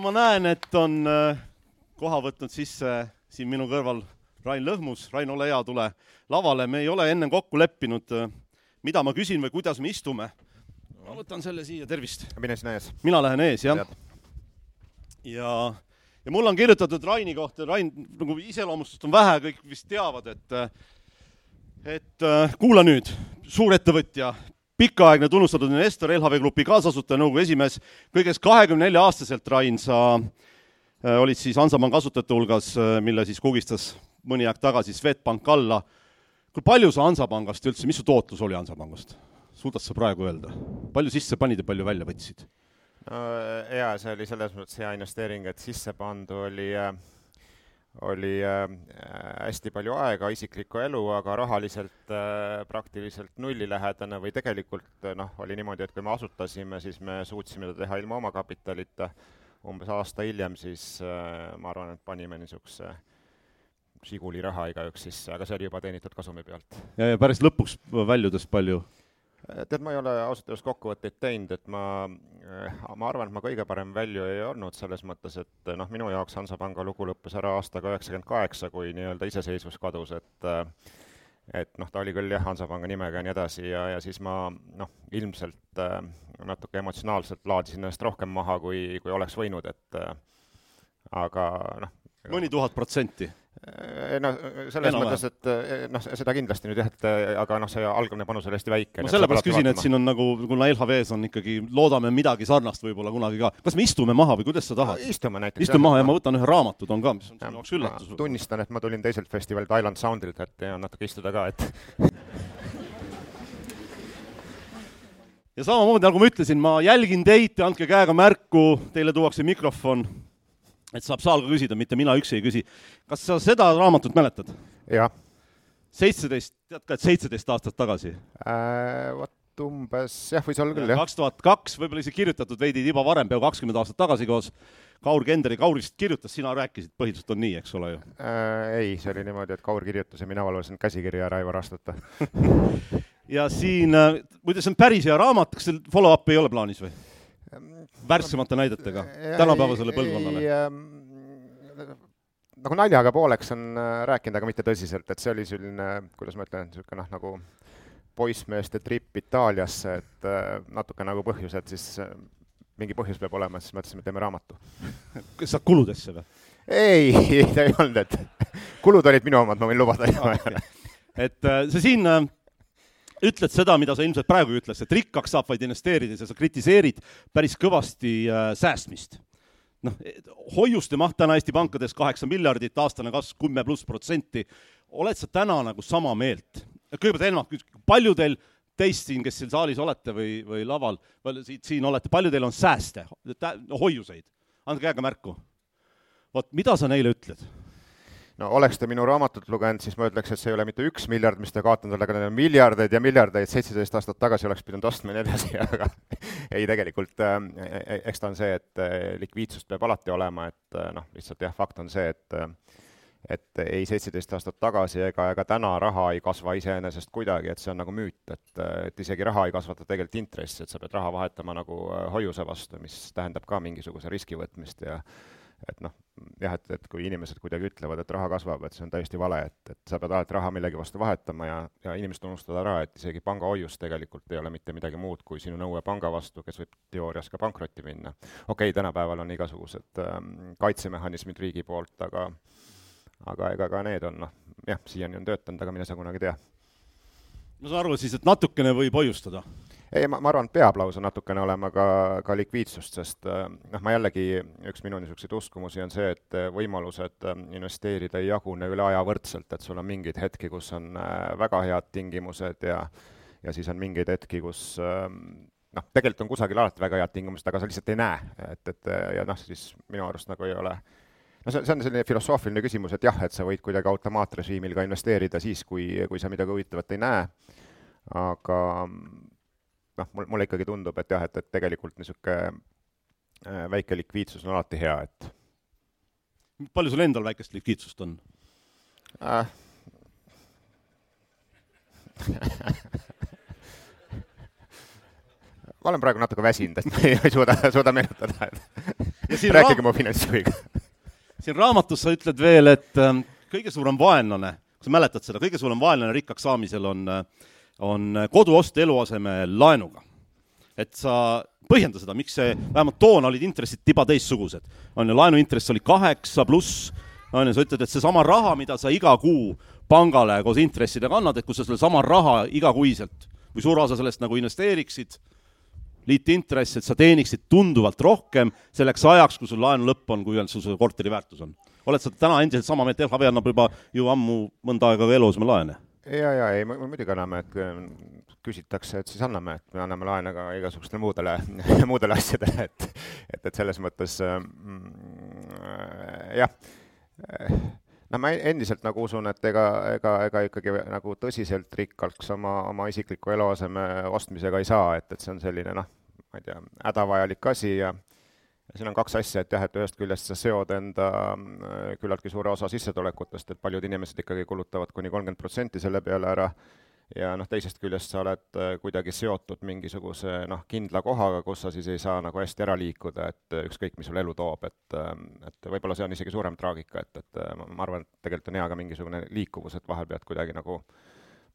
ja ma näen, et on äh, koha võtnud sisse siin minu kõrval Rain Lõhmus. Rain, ole hea, tule lavale, me ei ole ennem kokku leppinud, äh, mida ma küsin või kuidas me istume. ma võtan selle siia, tervist. mine sina ees. mina lähen ees, jah. ja, ja mul on kirjutatud Raini kohta, Rain nagu iseloomustust on vähe, kõik vist teavad, et et äh, kuula nüüd, suurettevõtja, pikaaegne tunnustatud investor, LHV Grupi kaasasutaja, nõukogu esimees, kõigest kahekümne nelja aastaselt, Rain, sa äh, olid siis Hansapanga kasutajate hulgas, äh, mille siis kugistas mõni aeg tagasi Swedbank alla. kui palju sa Hansapangast üldse, mis su tootlus oli Hansapangast? suudad sa praegu öelda? palju sisse panid ja palju välja võtsid? no jaa, see oli selles mõttes hea investeering, et sisse pandu oli äh, oli äh, hästi palju aega, isiklikku elu, aga rahaliselt äh, praktiliselt nullilähedane või tegelikult äh, noh, oli niimoodi, et kui me asutasime, siis me suutsime seda teha ilma omakapitalita, umbes aasta hiljem siis ma arvan, et panime niisuguse Žiguli raha igaüks sisse, aga see oli juba teenitud kasumi pealt. ja, ja päris lõpuks väljudes palju tead, ma ei ole ausalt öeldes kokkuvõtteid teinud, et ma, eh, ma arvan, et ma kõige parem välju ei olnud selles mõttes, et noh, minu jaoks Hansapanga lugu lõppes ära aastaga üheksakümmend kaheksa, kui nii-öelda iseseisvus kadus, et eh, et noh, ta oli küll jah, Hansapanga nimega ja nii edasi ja, ja siis ma noh, ilmselt äh, natuke emotsionaalselt laadisin ennast rohkem maha, kui, kui oleks võinud, et äh, aga noh. mõni tuhat protsenti? Noh, selles Enam mõttes, et eh, noh, seda kindlasti nüüd jah, et eh, aga noh, see algne panus oli hästi väike. ma sellepärast küsin, et siin on nagu, kuna LHV-s on ikkagi, loodame midagi sarnast võib-olla kunagi ka. kas me istume maha või kuidas sa tahad? istume näiteks. istume maha ja ma võtan ühe raamatu, toon ka, mis on sinu jaoks üllatus. tunnistan, et ma tulin teiselt festivalilt Island Soundilt, et ja natuke istuda ka, et ja samamoodi, nagu ma ütlesin, ma jälgin teid, te andke käega märku, teile tuuakse mikrofon et saab saal ka küsida, mitte mina üksi ei küsi. kas sa seda raamatut mäletad? jah. seitseteist, tead ka, et seitseteist aastat tagasi äh,? Vot umbes, jah, võis olla küll, jah. kaks tuhat kaks, võib-olla isegi kirjutatud veidi tiba varem, peaaegu kakskümmend aastat tagasi koos Kaur Kenderi, Kaur vist kirjutas, sina rääkisid, põhiliselt on nii, eks ole ju äh,? ei, see oli niimoodi, et Kaur kirjutas ja mina valvasin käsikirja ära ei varastata ja siin, äh, muide, see on päris hea raamat, kas teil follow-up'i ei ole plaanis või? Värskemate näidetega tänapäevasele põlvkonnale? Ähm, nagu naljaga pooleks on äh, rääkinud, aga mitte tõsiselt, et see oli selline, kuidas ma ütlen, niisugune noh, nagu poissmeeste trip Itaaliasse, et äh, natuke nagu põhjus, et siis äh, mingi põhjus peab olema, siis mõtlesime, teeme raamatu. kas sa kuludesse või? ei, ta ei olnud, et kulud olid minu omad, ma võin lubada okay.. et see siin ütled seda, mida sa ilmselt praegu ei ütle, et rikkaks saab vaid investeerides ja sa kritiseerid päris kõvasti äh, säästmist. noh, hoiuste maht täna Eesti pankades kaheksa miljardit, aastane kasv kümme pluss protsenti. oled sa täna nagu sama meelt? kõigepealt Helmut, palju teil teist siin, kes siin saalis olete või, või laval, siit, siin olete, palju teil on sääste, hoiuseid? andke käega märku. vot, mida sa neile ütled? No oleks te minu raamatut lugenud, siis ma ütleks, et see ei ole mitte üks miljard, mis te kaotanud olete, aga need on miljardeid ja miljardeid, seitseteist aastat tagasi oleks pidanud ostma ja nii edasi, aga ei, tegelikult äh, eks ta on see, et äh, likviidsust peab alati olema, et äh, noh, lihtsalt jah, fakt on see, et et ei seitseteist aastat tagasi ega, ega täna raha ei kasva iseenesest kuidagi, et see on nagu müüt, et, et isegi raha ei kasvata tegelikult intressi, et sa pead raha vahetama nagu hoiuse vastu, mis tähendab ka mingisuguse riski võtmist ja et noh, jah, et, et kui inimesed kuidagi ütlevad, et raha kasvab, et see on täiesti vale, et, et sa pead alati raha millegi vastu vahetama ja, ja inimesed unustavad ära, et isegi pangahoius tegelikult ei ole mitte midagi muud kui sinu nõue panga vastu, kes võib teoorias ka pankrotti minna. okei okay,, tänapäeval on igasugused ähm, kaitsemehhanismid riigi poolt, aga aga ega ka need on noh, jah, siiani on töötanud, aga mine sa kunagi tea. ma saan aru siis, et natukene võib hoiustada ei, ma, ma arvan, et peab lausa natukene olema ka, ka likviidsust, sest äh, noh, ma jällegi, üks minu niisuguseid uskumusi on see, et äh, võimalused äh, investeerida ei jagune üle aja võrdselt, et sul on mingeid hetki, kus on väga head tingimused ja ja siis on mingeid hetki, kus ähm, noh, tegelikult on kusagil alati väga head tingimused, aga sa lihtsalt ei näe, et, et ja noh, siis minu arust nagu ei ole no see, see on selline filosoofiline küsimus, et jah, et sa võid kuidagi automaatrežiimil ka investeerida siis, kui, kui sa midagi huvitavat ei näe, aga noh, mul, mulle ikkagi tundub, et jah, et, et tegelikult niisugune äh, väike likviidsus on alati hea, et palju sul endal väikest likviidsust on äh. ma olen praegu natuke väsinud, et ma ei, suuda, suuda meenutada, et rääkige mu finantsjuhiga. siin raamatus sa ütled veel, et ähm, kõige suurem vaenlane, kas sa mäletad seda, kõige suurem vaenlane rikkaks saamisel on, äh, on koduost eluaseme laenuga. et sa põhjenda seda, miks see, vähemalt toona olid intressid tiba teistsugused. on ju, laenuintress oli kaheksa pluss, on ju, sa ütled, et seesama raha, mida sa iga kuu pangale koos intressidega annad, et kui sa sedasama raha igakuiselt või suur osa sellest nagu investeeriksid, liitintress, et sa teeniksid tunduvalt rohkem selleks ajaks, kui sul laenu lõpp on, kui sul see korteri väärtus on. oled sa täna endiselt sama meelt, LHV annab juba ju ammu mõnda aega ka eluasemelaene? Ja, ja ei, muidugi anname, et küsitakse, et siis anname, et me anname laene ka igasugustele muudele muudele asjadele, et et, et selles mõttes mm, jah, no ma endiselt nagu usun, et ega, ega, ega ikkagi nagu tõsiselt rikkaks oma, oma isikliku eluaseme ostmisega ei saa, et, et see on selline noh, ma ei tea, hädavajalik asi ja siin on kaks asja, et jah, et ühest küljest sa seod enda küllaltki suure osa sissetulekutest, et paljud inimesed ikkagi kulutavad kuni kolmkümmend protsenti selle peale ära. Ja noh, teisest küljest sa oled äh, kuidagi seotud mingisuguse noh, kindla kohaga, kus sa siis ei saa nagu hästi ära liikuda, et äh, ükskõik, mis sul elu toob, et ähm, et võib-olla see on isegi suurem traagika, et, et äh, ma arvan, et tegelikult on hea ka mingisugune liikuvus, et vahel pead kuidagi nagu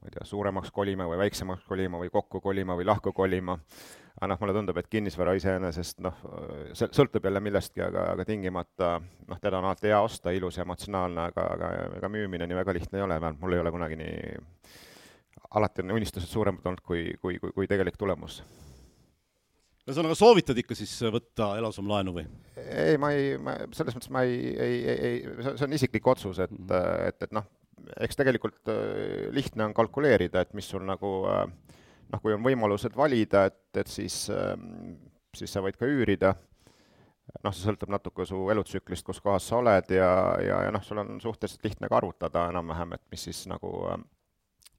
ma ei tea, suuremaks kolima või väiksemaks kolima või kokku kolima või lahku kolima, aga noh, mulle tundub, et kinnisvara iseenesest noh, see sõltub jälle millestki, aga, aga tingimata noh, teda on alati hea osta, ilus ja emotsionaalne, aga, aga ega müümine nii väga lihtne ei ole, vähemalt mul ei ole kunagi nii alati on unistused suuremad olnud kui, kui, kui, kui tegelik tulemus. ühesõnaga, soovitad ikka siis võtta eluasemelaenu või? ei, ma ei, ma selles mõttes ma ei, ei, ei, see on isiklik otsus, et mm, -hmm. et, et noh, eks tegelikult äh, lihtne on kalkuleerida, et mis sul nagu äh, noh, kui on võimalused valida, et, et siis, ähm, siis sa võid ka üürida, noh, see sõltub natuke su elutsüklist, kus kohas sa oled ja, ja, ja noh, sul on suhteliselt lihtne ka arvutada enam-vähem, et mis siis nagu äh,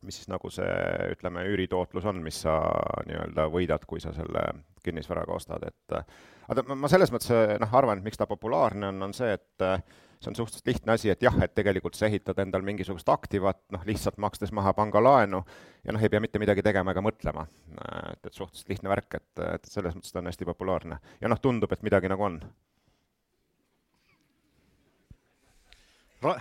mis siis nagu see, ütleme, üüritootlus on, mis sa nii-öelda võidad, kui sa selle kinnisvaraga ostad, et aga ma selles mõttes noh, arvan, et miks ta populaarne on, on see, et see on suhteliselt lihtne asi, et jah, et tegelikult sa ehitad endal mingisugust aktivat, noh, lihtsalt makstes maha pangalaenu ja noh, ei pea mitte midagi tegema ega mõtlema. et, et suhteliselt lihtne värk, et, et selles mõttes ta on hästi populaarne. ja noh, tundub, et midagi nagu on Ra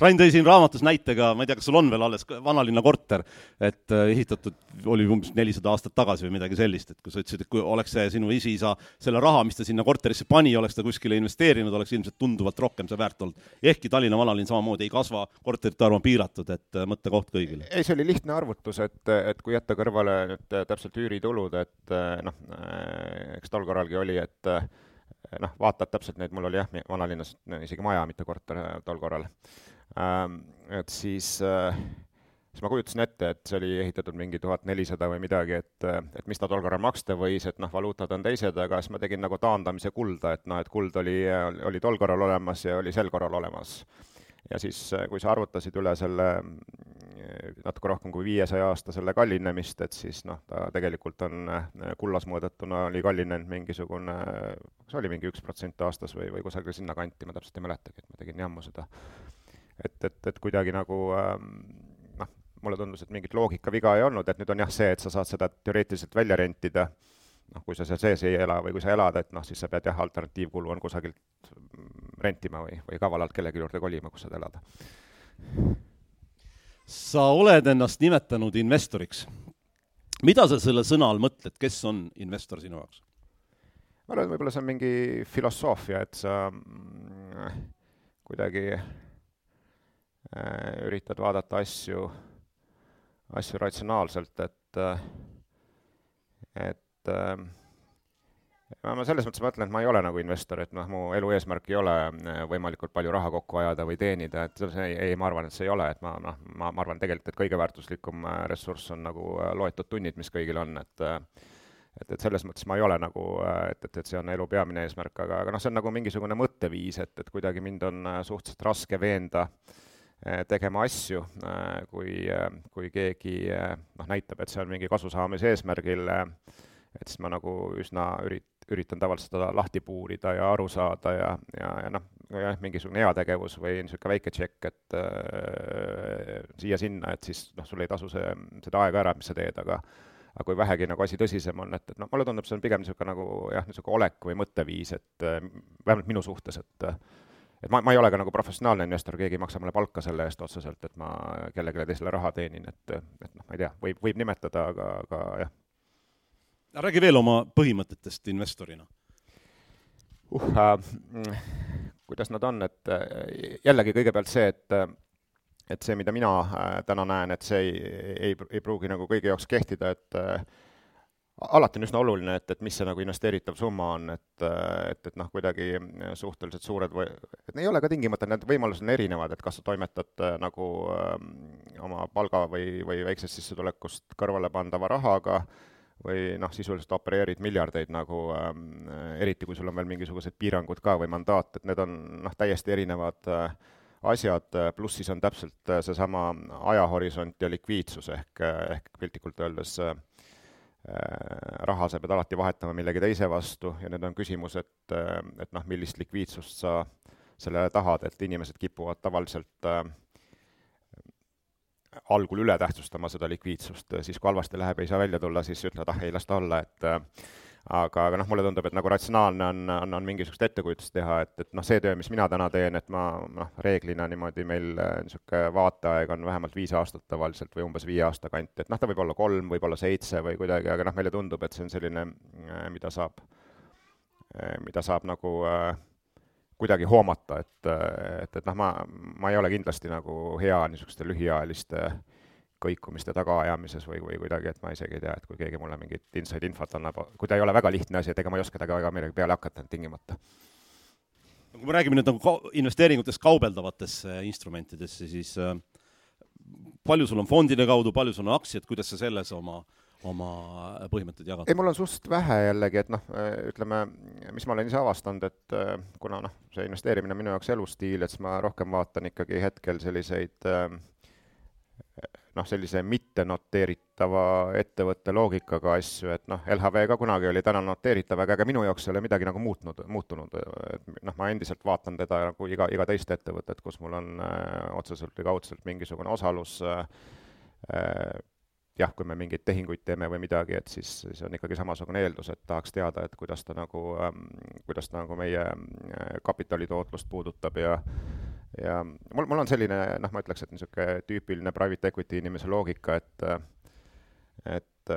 Rain tõi siin raamatus näitega, ma ei tea, kas sul on veel alles vanalinna korter, et äh, ehitatud oli umbes nelisada aastat tagasi või midagi sellist, et kui sa ütlesid, et kui oleks see sinu esiisa selle raha, mis ta sinna korterisse pani, oleks ta kuskile investeerinud, oleks ilmselt tunduvalt rohkem see väärt olnud. ehkki Tallinna vanalinn samamoodi ei kasva, korterite arv on piiratud, et äh, mõttekoht kõigile. ei, see oli lihtne arvutus, et, et kui jätta kõrvale nüüd äh, täpselt üüritulud, et noh, eks tol korralgi oli, et noh, vaatad täpselt neid, mul oli jah, vanalinnas isegi maja, mitte korter tol korral et siis, äh, siis ma kujutasin ette, et see oli ehitatud mingi tuhat nelisada või midagi, et, et mis ta tol korral maksta võis, et noh, valuutad on teised, aga siis ma tegin nagu taandamise kulda, et noh, et kuld oli, oli tol korral olemas ja oli sel korral olemas. ja siis, kui sa arvutasid üle selle natuke rohkem kui viiesaja aasta selle kallinemist, et siis noh, ta tegelikult on kullas mõõdetuna oli kallinenud mingisugune, kas oli mingi üks protsent aastas või, või kusagil sinnakanti, ma täpselt ei mäletagi, et ma tegin nii ammu seda et, et, et kuidagi nagu ähm, noh, mulle tundus, et mingit loogikaviga ei olnud, et nüüd on jah see, et sa saad seda teoreetiliselt välja rentida, noh, kui sa seal sees ei ela või kui sa elad, et noh, siis sa pead jah, alternatiivkulu on kusagilt rentima või, või kavalalt kellegi juurde kolima, kus saad elada. sa oled ennast nimetanud investoriks. mida sa selle sõna all mõtled, kes on investor sinu jaoks? ma arvan, et võib-olla see on mingi filosoofia, et sa mm, kuidagi üritad vaadata asju, asju ratsionaalselt, et, äh, et äh, ma selles mõttes mõtlen, et ma ei ole nagu investor, et noh, mu elu eesmärk ei ole võimalikult palju raha kokku ajada või teenida, et see ei, ei, ma arvan, et see ei ole, et ma noh, ma, ma arvan tegelikult, et kõige väärtuslikum ressurss on nagu loetud tunnid, mis kõigil on, et et, et selles mõttes ma ei ole nagu, et, et, et see on elu peamine eesmärk, aga, aga noh, see on nagu mingisugune mõtteviis, et, et kuidagi mind on suhteliselt raske veenda äh, Äh, tegema asju, äh, kui, äh, kui keegi noh, näitab, et see on mingi kasu saamise eesmärgil, et siis ma nagu üsna ürit-, üritan tavaliselt seda lahti puurida ja aru saada ja, ja, ja noh, jah, mingisugune heategevus või niisugune väike tšekk, et äh, siia-sinna, et siis noh, sul ei tasu see, seda aega ära, mis sa teed, aga aga kui vähegi nagu asi tõsisem on, et, et noh, mulle tundub, see on pigem niisugune nagu jah, niisugune olek või mõtteviis, et vähemalt minu suhtes, et et ma, ma ei ole ka nagu professionaalne investor, keegi ei maksa mulle palka selle eest otseselt, et ma kellelegi teisele raha teenin, et, et noh, ma ei tea, võib, võib nimetada, aga, aga jah. räägi veel oma põhimõtetest investorina uh,. Äh, kuidas nad on, et äh, jällegi kõigepealt see, et et see, mida mina äh, täna näen, et see ei, ei, ei pruugi nagu kõigi jaoks kehtida, et äh, alati on üsna oluline, et, et mis see nagu investeeritav summa on, et, et, et noh, kuidagi suhteliselt suured või, et ei ole ka tingimata, need võimalused on erinevad, et kas sa toimetad äh, nagu äh, oma palga või, või väiksest sissetulekust kõrvale pandava rahaga või noh, sisuliselt opereerid miljardeid nagu äh,, eriti kui sul on veel mingisugused piirangud ka või mandaat, et need on noh, täiesti erinevad äh, asjad, pluss siis on täpselt seesama ajahorisont ja likviidsus ehk, ehk piltlikult öeldes Äh, raha sa pead alati vahetama millegi teise vastu ja nüüd on küsimus, et, äh, et noh, millist likviidsust sa sellele tahad, et inimesed kipuvad tavaliselt äh, algul üle tähtsustama seda likviidsust, siis kui halvasti läheb, ei saa välja tulla, siis ütlevad, ah ei, las ta olla, et äh, aga, aga noh, mulle tundub, et nagu ratsionaalne on, on, on mingisugust ettekujutust teha, et, et noh, see töö, mis mina täna teen, et ma noh, reeglina niimoodi meil äh, niisugune vaateaeg on vähemalt viis aastat tavaliselt või umbes viie aasta kanti, et noh, ta võib olla kolm, võib-olla seitse või kuidagi, aga noh, meile tundub, et see on selline, äh, mida saab, äh, mida saab nagu äh, kuidagi hoomata, et, et, et noh, ma, ma ei ole kindlasti nagu hea niisuguste lühiajaliste äh, kõikumiste tagaajamises või, või kuidagi, et ma isegi ei tea, et kui keegi mulle mingit inside infot annab, kui ta ei ole väga lihtne asi, et ega ma ei oska temaga väga midagi peale hakata tingimata. kui me räägime nüüd nagu ka-, investeeringutest kaubeldavatesse instrumentidesse, siis äh, palju sul on fondide kaudu, palju sul on aktsiad, kuidas sa selles oma oma põhimõtteid jagada? ei, mul on suht vähe jällegi, et noh, ütleme, mis ma olen ise avastanud, et äh, kuna noh, see investeerimine on minu jaoks elustiil, et siis ma rohkem vaatan ikkagi hetkel selliseid äh, noh, sellise mittenoteeritava ettevõtte loogikaga asju, et noh, LHV ka kunagi oli täna noteeritav, aga ega minu jaoks ei ole midagi nagu muutnud, muutunud, et noh, ma endiselt vaatan teda nagu iga, iga teist ettevõtet, kus mul on äh, otseselt või kaudselt mingisugune osalus äh, äh, jah, kui me mingeid tehinguid teeme või midagi, et siis, siis on ikkagi samasugune eeldus, et tahaks teada, et kuidas ta nagu ähm,, kuidas ta nagu meie äh, kapitalitootlust puudutab ja ja mul, mul on selline, noh, ma ütleks, et niisugune tüüpiline private equity inimese loogika, et et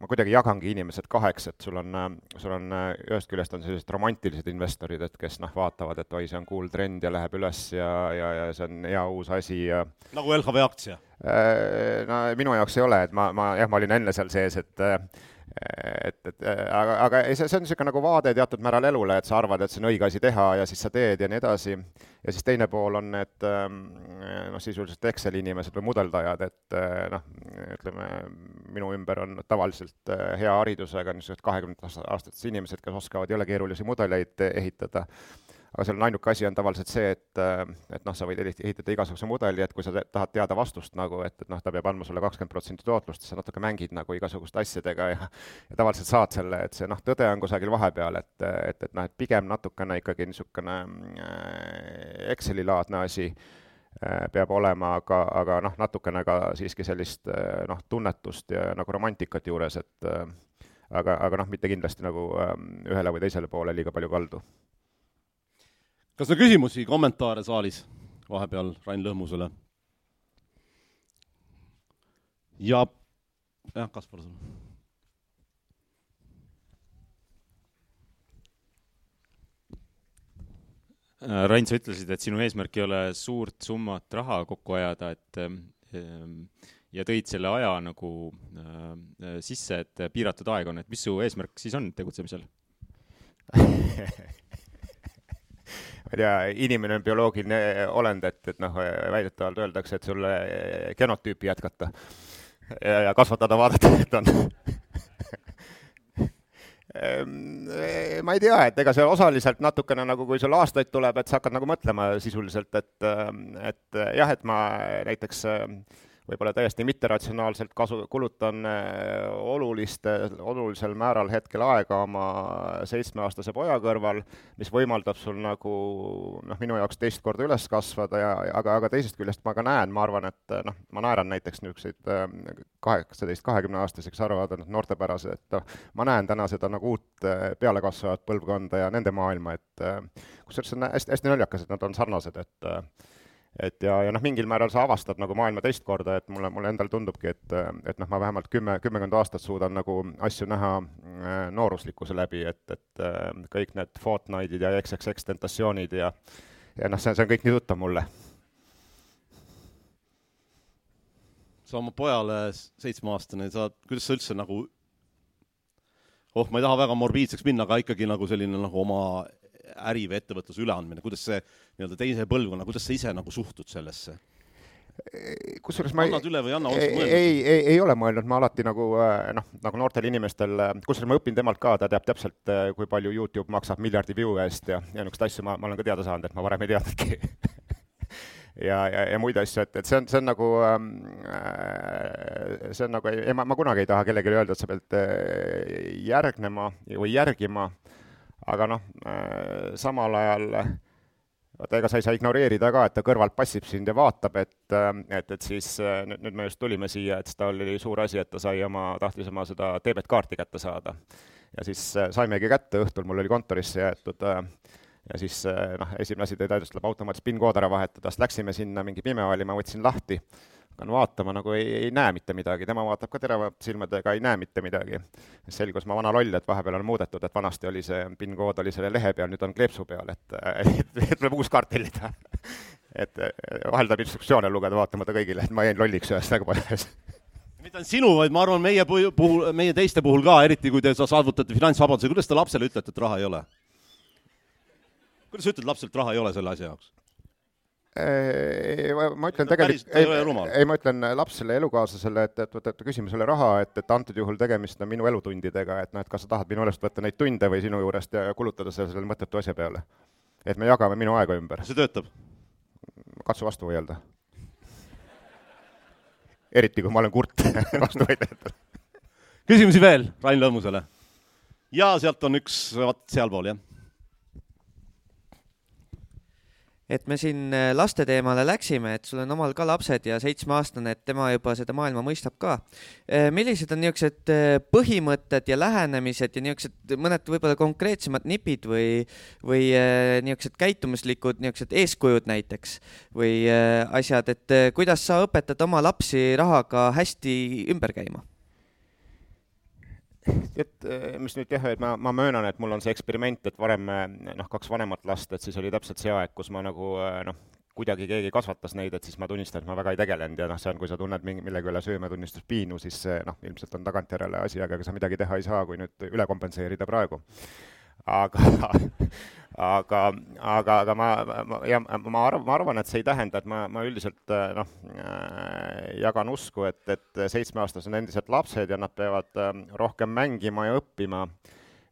ma kuidagi jagangi inimesed kaheks, et sul on, sul on ühest küljest on sellised romantilised investorid, et kes noh, vaatavad, et oi, see on cool trend ja läheb üles ja, ja, ja see on hea uus asi ja nagu LHV aktsia? No minu jaoks ei ole, et ma, ma jah, ma olin enne seal sees, et et, et aga, aga ei, see, see on niisugune nagu vaade teatud määral elule, et sa arvad, et see on õige asi teha ja siis sa teed ja nii edasi. ja siis teine pool on need ähm, noh, sisuliselt Exceli inimesed või mudeldajad, et äh, noh, ütleme, minu ümber on tavaliselt äh, hea haridusega niisugused kahekümnendat aastates inimesed, kes oskavad jõle keerulisi mudeleid ehitada aga seal on ainuke asi on tavaliselt see, et, äh, et noh, sa võid ehitada igasuguse mudeli, et kui sa tahad teada vastust nagu, et, et noh, ta peab andma sulle kakskümmend protsenti tootlust, sa natuke mängid nagu igasuguste asjadega ja ja tavaliselt saad selle, et see noh, tõde on kusagil vahepeal, et, et, et noh, et pigem natukene ikkagi niisugune äh, Exceli-laadne asi äh, peab olema, aga, aga noh, natukene ka siiski sellist noh, tunnetust ja nagu romantikat juures, et aga, aga noh, mitte kindlasti nagu ühele või teisele poole liiga palju kaldu kas on küsimusi, kommentaare saalis vahepeal Rain Lõhmusele? ja, jah, Kaspar, sul. Äh, Rain, sa ütlesid, et sinu eesmärk ei ole suurt summat raha kokku ajada, et ähm, ja tõid selle aja nagu äh, sisse, et piiratud aeg on, et mis su eesmärk siis on tegutsemisel ma ei tea, inimene on bioloogiline olend, et, et noh, väidetavalt öeldakse, et sulle genotüüpi jätkata ja, ja kasvatada, vaadata, et on. Ehm, ma ei tea, et ega see osaliselt natukene nagu, kui sul aastaid tuleb, et sa hakkad nagu mõtlema sisuliselt, et, et jah, et ma näiteks võib-olla täiesti mitteratsionaalselt kasu, kulutan äh, oluliste, olulisel määral hetkel aega oma seitsmeaastase poja kõrval, mis võimaldab sul nagu noh, minu jaoks teist korda üles kasvada ja, aga, aga teisest küljest ma ka näen, ma arvan, et noh, ma naeran näiteks niisuguseid äh, kaheksateist, kahekümneaastaseks arvavad noortepärased, et noh, ma näen täna seda nagu uut äh, pealekasvavat põlvkonda ja nende maailma, et kusjuures see on hästi, hästi naljakas, et nad on sarnased, et et ja, ja noh, mingil määral sa avastad nagu maailma teist korda, et mulle, mulle endale tundubki, et, et noh, ma vähemalt kümme, kümmekond aastat suudan nagu asju näha äh, nooruslikkuse läbi, et, et äh, kõik need Fortnite'id ja XXX tentatsioonid ja ja noh, see, see on kõik nii tuttav mulle. sa oma pojale, seitsmeaastane, sa, kuidas sa üldse nagu oh, ma ei taha väga morbiidseks minna, aga ikkagi nagu selline nagu oma äri või ettevõtluse üleandmine, kuidas see nii-öelda teise põlvkonna, kuidas sa ise nagu suhtud sellesse? kusjuures ma annad üle või ei anna, oled sa mõelnud? ei, ei, ei ole mõelnud, ma alati nagu äh, noh, nagu noortel inimestel, äh, kusjuures ma õpin temalt ka, ta teab täpselt, äh, kui palju Youtube maksab miljardi view eest ja, ja niisuguseid asju ma, ma olen ka teada saanud, et ma varem ei teadnudki ja, ja, ja muid asju, et, et see on, see on nagu ähm, äh,, see on nagu, ei ma, ma kunagi ei taha kellelegi öelda, et sa pead äh, järgnema või järgima äh, aga noh, äh, samal ajal vaata, ega sa ei saa ignoreerida ka, et ta kõrvalt passib sind ja vaatab, et, äh, et, et siis äh, nüüd, nüüd me just tulime siia, et tal oli suur asi, et ta sai oma, tahtis oma seda debetkaarti kätte saada. ja siis saimegi kätte, õhtul mul oli kontorisse jäetud ja siis noh, esimene asi, täitis, tuleb automaatselt PIN-kood ära vahetada, siis läksime sinna, mingi pime oli, ma võtsin lahti hakkan vaatama, nagu ei, ei näe mitte midagi, tema vaatab ka teravate silmadega, ei näe mitte midagi. selgus ma vana loll, et vahepeal on muudetud, et vanasti oli see PIN kood oli selle lehe peal, nüüd on kleepsu peal, et, et, et tuleb uus kaart tellida. et vahel tuleb instruktsioone lugeda vaatamata kõigile, et ma jäin lolliks ühes väga palju asjas mitte ainult sinu, vaid ma arvan, meie puhul, meie teiste puhul ka, eriti kui te saavutate finantsvabaduse, kuidas te lapsele ütlete, et raha ei ole? Kuidas sa ütled lapsele, et raha ei ole selle asja jaoks? ma ütlen tegelikult, ei, ei, ma ütlen lapsele, elukaaslasele, et, et, et, et küsime selle raha, et, et antud juhul tegemist on minu elutundidega, et noh, et kas sa tahad minu elust võtta neid tunde või sinu juurest ja kulutada selle, selle mõttetu asja peale. et me jagame minu aega ümber. see töötab? katsu vastu vaielda. eriti, kui ma olen kurt vastuvõtjatel küsimusi veel Rain Lõõmusele? ja sealt on üks, vot sealpool, jah et me siin äh, laste teemale läksime, et sul on omal ka lapsed ja seitsmeaastane, et tema juba seda maailma mõistab ka. Äh, millised on niisugused äh, põhimõtted ja lähenemised ja niisugused mõned võib-olla konkreetsemad nipid või, või niisugused käitumuslikud niisugused eeskujud näiteks või asjad, et kuidas sa õpetad oma lapsi rahaga hästi ümber käima? Et eh, mis nüüd jah, et ma, ma möönan, et mul on see eksperiment, et varem noh, kaks vanemat last, et siis oli täpselt see aeg, kus ma nagu eh, noh, kuidagi keegi kasvatas neid, et siis ma tunnistan, et ma väga ei tegelenud ja noh, see on, kui sa tunned mingi, millegi üle südametunnistuspiinu, siis noh, ilmselt on tagantjärele asi, aga ega sa midagi teha ei saa, kui nüüd üle kompenseerida praegu. Aga aga, aga, aga ma, ma, ja ma arvan, ma arvan, et see ei tähenda, et ma, ma üldiselt noh, äh, jagan usku, et, et seitsmeaastased on endiselt lapsed ja nad peavad äh, rohkem mängima ja õppima.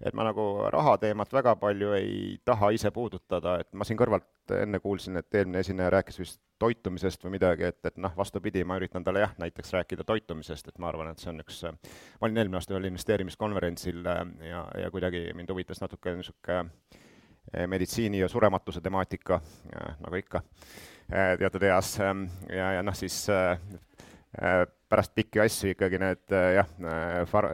Et ma nagu rahateemat väga palju ei taha ise puudutada, et ma siin kõrvalt enne kuulsin, et eelmine esineja rääkis vist toitumisest või midagi, et, et noh, vastupidi, ma üritan talle jah, näiteks rääkida toitumisest, et ma arvan, et see on üks, ma olin eelmine aasta ühel investeerimiskonverentsil äh, ja, ja kuidagi mind huvitas natuke niisugune äh, meditsiini ja surematuse temaatika, nagu ikka, äh, teatud eas ja, ja noh, siis pärast pikki asju ikkagi need jah, far-,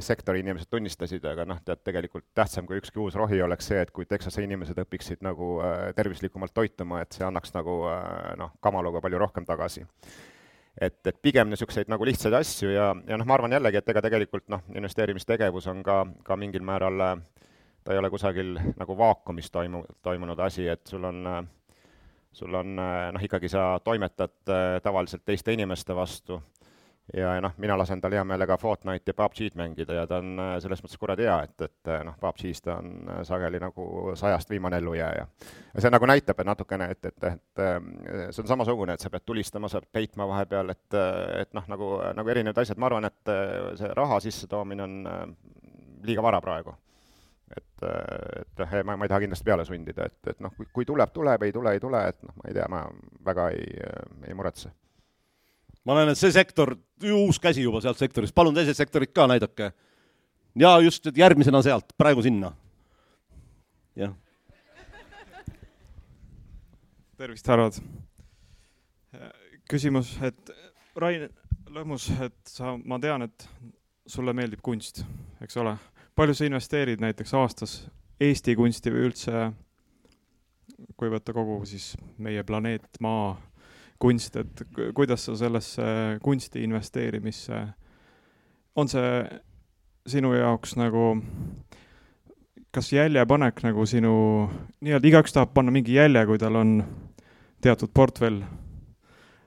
sektori inimesed tunnistasid, aga noh, tead, tegelikult tähtsam kui ükski uus rohi oleks see, et kui Texase inimesed õpiksid nagu tervislikumalt toituma, et see annaks nagu noh, kamaluga palju rohkem tagasi. et, et pigem niisuguseid nagu lihtsaid asju ja, ja noh, ma arvan jällegi, et ega tegelikult noh, investeerimistegevus on ka, ka mingil määral, ta ei ole kusagil nagu vaakumis toimu-, toimunud asi, et sul on sul on noh, ikkagi sa toimetad äh, tavaliselt teiste inimeste vastu. Ja, ja noh, mina lasen tal hea meelega Fortnite'i ja PUBG-d mängida ja ta on äh, selles mõttes kuradi hea, et, et äh, noh, PUBG-s ta on sageli nagu sajast viimane ellujääja. ja see nagu näitab, et natukene, et, et, et see on samasugune, et sa pead tulistama, sa pead peitma vahepeal, et, et noh, nagu, nagu erinevad asjad, ma arvan, et see raha sissetoomine on liiga vara praegu et, et noh, ma, ma ei taha kindlasti peale sundida, et, et noh, kui, kui tuleb, tuleb, ei tule, ei tule, et noh, ma ei tea, ma väga ei, ei muretse. ma näen, et see sektor, uus käsi juba sealt sektorist, palun teised sektorid ka näidake. ja just, et järgmisena sealt, praegu sinna. jah. tervist, härrad. küsimus, et Rain Lõhmus, et sa, ma tean, et sulle meeldib kunst, eks ole. Palju sa investeerid näiteks aastas Eesti kunsti või üldse, kui võtta kogu siis meie planeet, Maa kunst, et kuidas sa sellesse kunsti investeerimisse, on see sinu jaoks nagu, kas jäljepanek nagu sinu, nii-öelda igaüks tahab panna mingi jälje, kui tal on teatud portfell.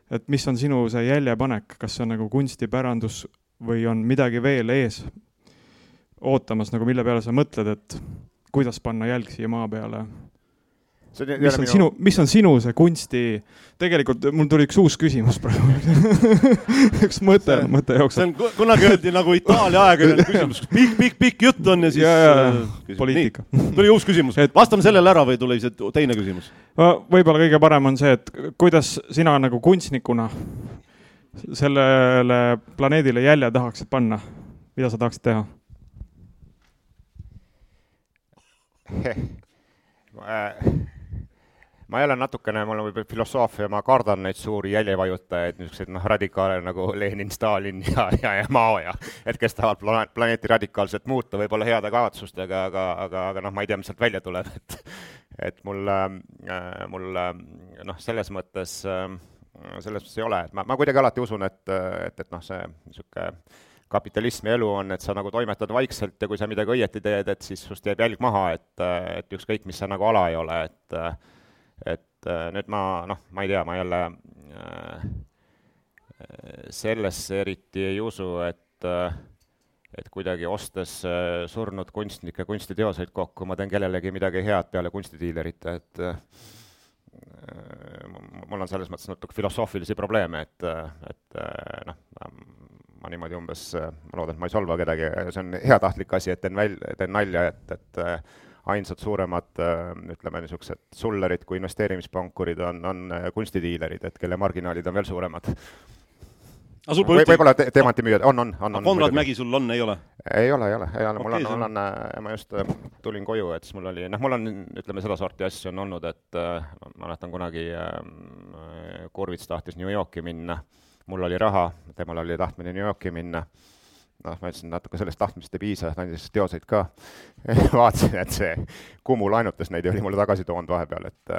et mis on sinu see jäljepanek, kas see on nagu kunstipärandus või on midagi veel ees ootamas, nagu mille peale sa mõtled, et kuidas panna jälg siia maa peale mis on minu... sinu, mis on sinu see kunsti, tegelikult mul tuli üks uus küsimus praegu üks mõte, mõte jookseb. see on, kunagi öeldi nagu Itaalia ajakirjalik küsimus, pikk, pikk, pikk jutt on ja siis ja, ja, ja, poliitika. tuli uus küsimus et..., vastame sellele ära või tuli see teine küsimus? võib-olla kõige parem on see, et kuidas sina nagu kunstnikuna sellele planeedile jälje tahaksid panna, mida sa tahaksid teha? ma ei ole natukene, mul on võib-olla filosoofia, ma kardan neid suuri jäljevajutajaid, niisuguseid noh, radikaale nagu Lenin, Stalin ja, ja, ja Mao ja et kes tahavad pla-, planeeti radikaalselt muuta, võib-olla heade kavatsustega, aga, aga, aga noh, ma ei tea, mis sealt välja tuleb, et et mul äh,, mul äh, noh, selles mõttes äh, selles mõttes ei ole, et ma, ma kuidagi alati usun, et, et, et noh, see niisugune kapitalismi elu on, et sa nagu toimetad vaikselt ja kui sa midagi õieti teed, et siis sust jääb jälg maha, et, et ükskõik, mis sa nagu ala ei ole, et et äh, nüüd ma noh, ma ei tea, ma jälle äh, sellesse eriti ei usu, et äh, et kuidagi ostes äh, surnud kunstnike kunstiteoseid kokku, ma teen kellelegi midagi head peale kunstidiilerite, et äh, mul on selles mõttes natuke filosoofilisi probleeme, et, et äh, noh, ma niimoodi umbes, ma loodan, et ma ei solva kedagi, see on heatahtlik asi, et teen väl-, teen nalja, et, et ainsad suuremad ütleme, niisugused sullerid kui investeerimispankurid on, on äh, kunstidiilerid, et kelle marginaalid on veel suuremad. või võib-olla te teemantimüüjad, on, on, on, on. Konrad Mägi sul on, ei ole? ei ole, ei ole, ei ole, mul on, mul on, äh, ma just äh, tulin koju, et siis mul oli, noh, mul on, ütleme, sedasorti asju on olnud, et ma mäletan kunagi äh, Kurvits tahtis New Yorki minna, mul oli raha, temal oli tahtmine New Yorki minna noh, ma ütlesin, natuke sellest tahtmisest ei piisa, andis teoseid ka vaatasin, et see Kumu laenutas neid ja oli mulle tagasi toonud vahepeal, et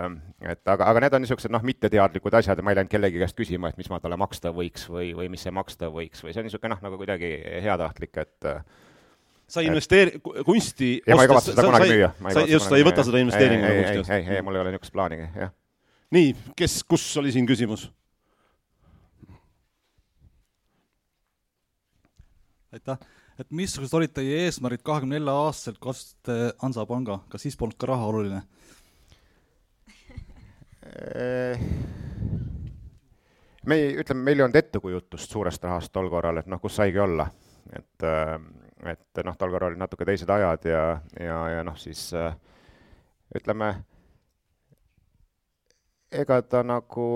et aga, aga need on niisugused noh, mitteteadlikud asjad ja ma ei läinud kellegi käest küsima, et mis ma talle maksta võiks või, või mis see maksta võiks või see on niisugune noh, nagu kuidagi heatahtlik, et sa ei investeeri, kunsti ja ma ei kavatse seda kunagi müüa. just, sa ei võta seda investeeringuna kunsti osta? ei, ei, ei, mul ei ole niisugust plaanigi, jah. nii, kes, kus oli siin küsimus? Aitäh, et missugused olid teie eesmärgid kahekümne nelja aastaselt, kui asusite Hansapanga, kas siis polnud ka raha oluline? me ei, ütleme, meil ei olnud ettekujutust suurest rahast tol korral, et noh, kus saigi olla. et, et noh, tol korral olid natuke teised ajad ja, ja, ja noh, siis ütleme, ega ta nagu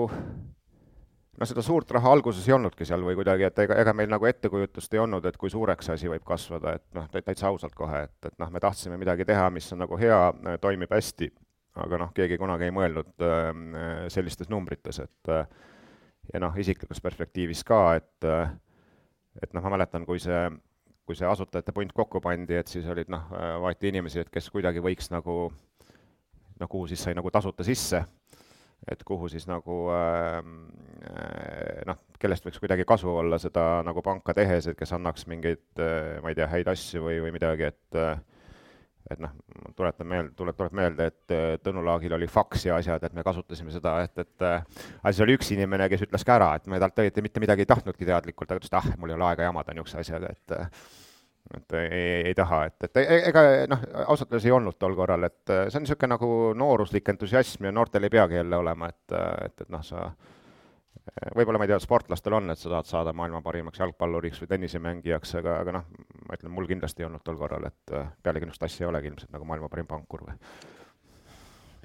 no seda suurt raha alguses ei olnudki seal või kuidagi, et ega, ega meil nagu ettekujutust ei olnud, et kui suureks see asi võib kasvada, et noh, täitsa ausalt kohe, et, et noh, me tahtsime midagi teha, mis on nagu hea, toimib hästi, aga noh, keegi kunagi ei mõelnud äh, sellistes numbrites, et äh, ja noh, isiklikus perspektiivis ka, et äh, et noh, ma mäletan, kui see, kui see asutajate punt kokku pandi, et siis olid noh, vaati inimesi, et kes kuidagi võiks nagu noh, kuhu siis sai nagu tasuta sisse et kuhu siis nagu ähm, äh, noh, kellest võiks kuidagi kasu olla seda nagu panka tehes, et kes annaks mingeid äh,, ma ei tea, häid asju või, või midagi, et äh, et noh, tuletan meelde, tuleb, tuleb meelde, et äh, Tõnu Laagil oli faks ja asjad, et me kasutasime seda, et, et aga siis oli üks inimene, kes ütles ka ära, et me talt tegelikult mitte midagi ei tahtnudki teadlikult, aga ütles, et ah, mul ei ole aega jamada niisuguse asjaga, et et ei, ei, ei taha, et, et e-, ega noh, ausalt öeldes ei olnud tol korral, et see on niisugune nagu nooruslik entusiasm ja noortel ei peagi jälle olema, et, et, et noh, sa võib-olla ma ei tea, sportlastel on, et sa tahad saada maailma parimaks jalgpalluriks või tennisemängijaks, aga, aga noh, ma ütlen, mul kindlasti ei olnud tol korral, et pealegi niisugust asja ei olegi ilmselt nagu maailma parim pankur või.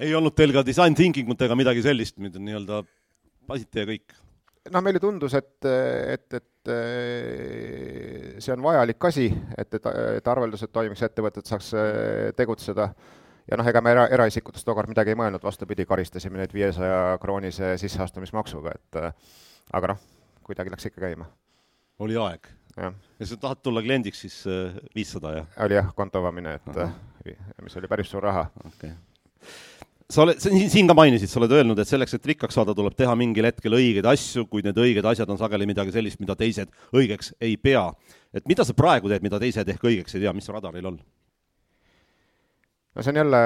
ei olnud teil ka design thinking ut ega midagi sellist, mida nii-öelda pasite ja kõik? Noh, meile tundus, et, et, et see on vajalik asi, et, et, et arveldused toimiks, ettevõtted saaks äh, tegutseda ja noh, ega me era, eraisikutest tookord midagi ei mõelnud, vastupidi, karistasime neid viiesaja kroonise sisseastumismaksuga, et aga noh, kuidagi läks ikka käima. oli aeg? ja sa tahad tulla kliendiks siis viissada, jah? oli jah, konto avamine, et Aha. mis oli päris suur raha. okay sa oled, siin ka mainisid, sa oled öelnud, et selleks, et rikkaks saada, tuleb teha mingil hetkel õigeid asju, kuid need õiged asjad on sageli midagi sellist, mida teised õigeks ei pea. et mida sa praegu teed, mida teised ehk õigeks ei tea, mis radaril on? no see on jälle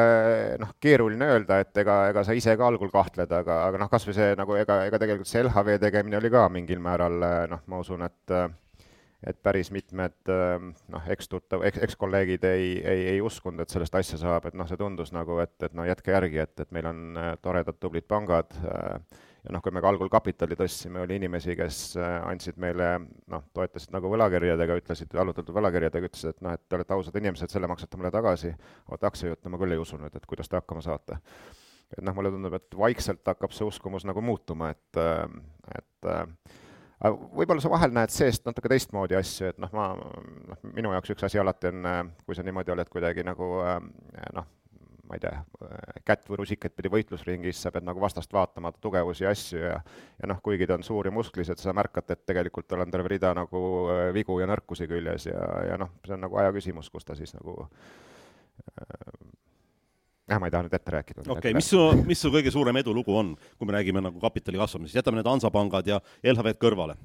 noh, keeruline öelda, et ega, ega sa ise ka algul kahtled, aga, aga noh, kas või see nagu ega, ega tegelikult see LHV tegemine oli ka mingil määral noh, ma usun, et äh, et päris mitmed ähm, noh, ekstuttav, eks, ekskolleegid ei, ei, ei uskunud, et sellest asja saab, et noh, see tundus nagu, et, et no jätke järgi, et, et meil on äh, toredad tublid pangad äh, ja noh, kui me ka algul kapitali tõstsime, oli inimesi, kes äh, andsid meile noh, toetasid nagu võlakirjadega, ütlesid, allutatud võlakirjadega, ütlesid, et noh, et te olete ausad inimesed, selle maksate mulle tagasi, vot aktsiajuttu ma küll ei usu nüüd, et kuidas te hakkama saate. et noh, mulle tundub, et vaikselt hakkab see uskumus nagu muutuma, et, et aga võib-olla sa vahel näed seest natuke teistmoodi asju, et noh, ma, noh, minu jaoks üks asi alati on, kui sa niimoodi oled kuidagi nagu noh, ma ei tea, kätt või rusikaid pidi võitlusringis, sa pead nagu vastast vaatama tugevusi ja asju ja ja noh, kuigi ta on suur ja musklised, sa märkad, et tegelikult tal on terve rida nagu vigu ja nõrkusi küljes ja, ja noh, see on nagu aja küsimus, kus ta siis nagu jah, ma ei taha nüüd ette rääkida. okei okay,, mis su, mis su kõige suurem edulugu on, kui me räägime nagu kapitali kasvamisest, jätame need Hansapangad ja LHV-d kõrvale?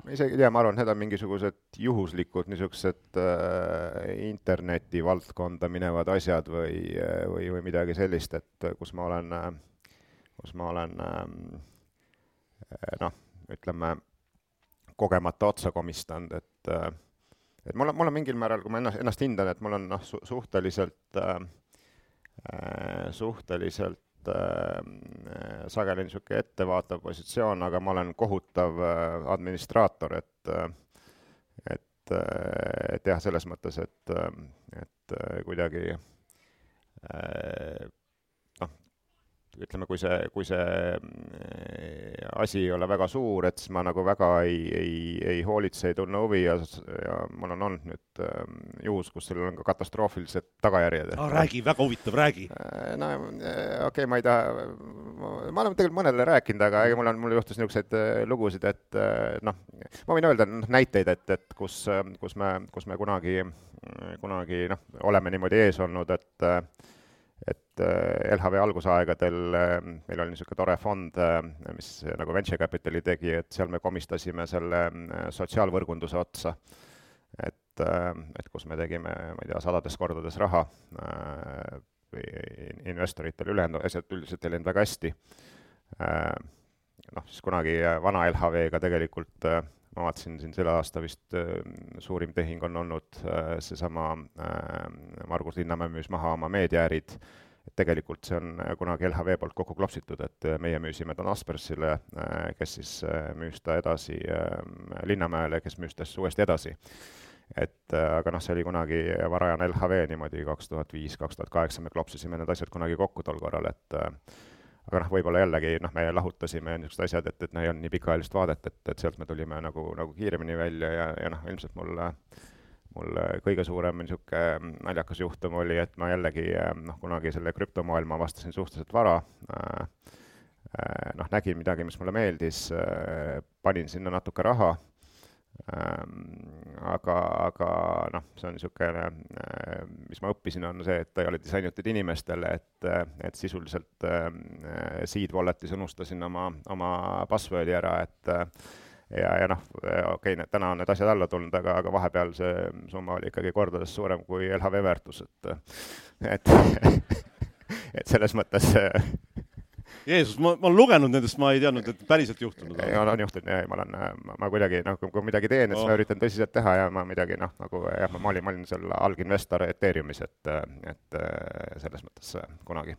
ma isegi ei tea, ma arvan, need on mingisugused juhuslikud niisugused äh, interneti valdkonda minevad asjad või, või, või midagi sellist, et kus ma olen, kus ma olen äh, noh, ütleme, kogemata otsa komistanud, et äh, et mul on, mul on mingil määral, kui ma ennast, ennast hindan, et mul on noh su, suhteliselt äh,, äh suhteliselt äh, sageli niisugune ettevaatav positsioon, aga ma olen kohutav äh, administraator, et äh, et, äh, et jah, selles mõttes, et, et kuidagi äh, ütleme, kui see, kui see mm, asi ei ole väga suur, et siis ma nagu väga ei, ei, ei hoolitse, ei tunne huvi ja, ja mul on olnud nüüd äh, juhus, kus sellel on ka katastroofilised tagajärjed. Ah, räägi, väga huvitav, räägi. Äh, no äh, okei okay,, ma ei taha, ma olen tegelikult mõnele rääkinud, aga ega mul on, mul juhtus niisuguseid äh, lugusid, et noh, ma võin öelda noh, näiteid, et, et kus, kus me, kus me kunagi, kunagi noh, oleme niimoodi ees olnud, et et äh, LHV algusaegadel äh, meil oli niisugune tore fond, äh, mis nagu venture capital'i tegi, et seal me komistasime selle sotsiaalvõrgunduse otsa. et, et kus me tegime, ma ei tea, sadades kordades raha investoritel ülejäänud asjad üldiselt ei läinud väga hästi. noh, siis kunagi vana LHV-ga tegelikult ma vaatasin siin selle aasta vist suurim tehing on olnud seesama Margus Linnamäe müüs maha oma meediaärid et tegelikult see on äh, kunagi LHV poolt kokku klopsitud, et äh, meie müüsime ta Aspersile, äh, kes siis müüs ta edasi Linnamäele, kes müüs ta siis uuesti edasi. et aga noh, see oli kunagi varajane LHV niimoodi kaks tuhat viis, kaks tuhat kaheksa, me klopsisime need asjad kunagi kokku tol korral, et aga noh, võib-olla jällegi noh, me lahutasime niisugused asjad, et, et no ei olnud nii pikaajalist vaadet, et, et sealt me tulime nagu, nagu kiiremini välja ja, ja noh, ilmselt mul äh, mul kõige suurem niisugune naljakas juhtum oli, et ma jällegi äh, noh, kunagi selle krüptomaailma avastasin suhteliselt vara, äh, äh, noh, nägin midagi, mis mulle meeldis, panin sinna natuke raha, aga, aga noh, see on niisugune, mis ma õppisin, on see, et ta ei ole disainitud inimestele, et, et sisuliselt seed wallet'is unustasin oma, oma password'i ära, et ja, ja noh, okei okay,, täna on need asjad alla tulnud, aga, aga vahepeal see summa oli ikkagi kordades suurem kui LHV väärtus, et et et selles mõttes Jeesus, ma, ma olen lugenud nendest, ma ei teadnud, et päriselt juhtunud on. on, on juhtunud ja ma olen, ma, ma kuidagi noh, kui midagi teen, et siis oh. ma üritan tõsiselt teha ja ma midagi noh, nagu jah, ma olin, ma olin seal alginvestor Ethereumis, et, et selles mõttes kunagi.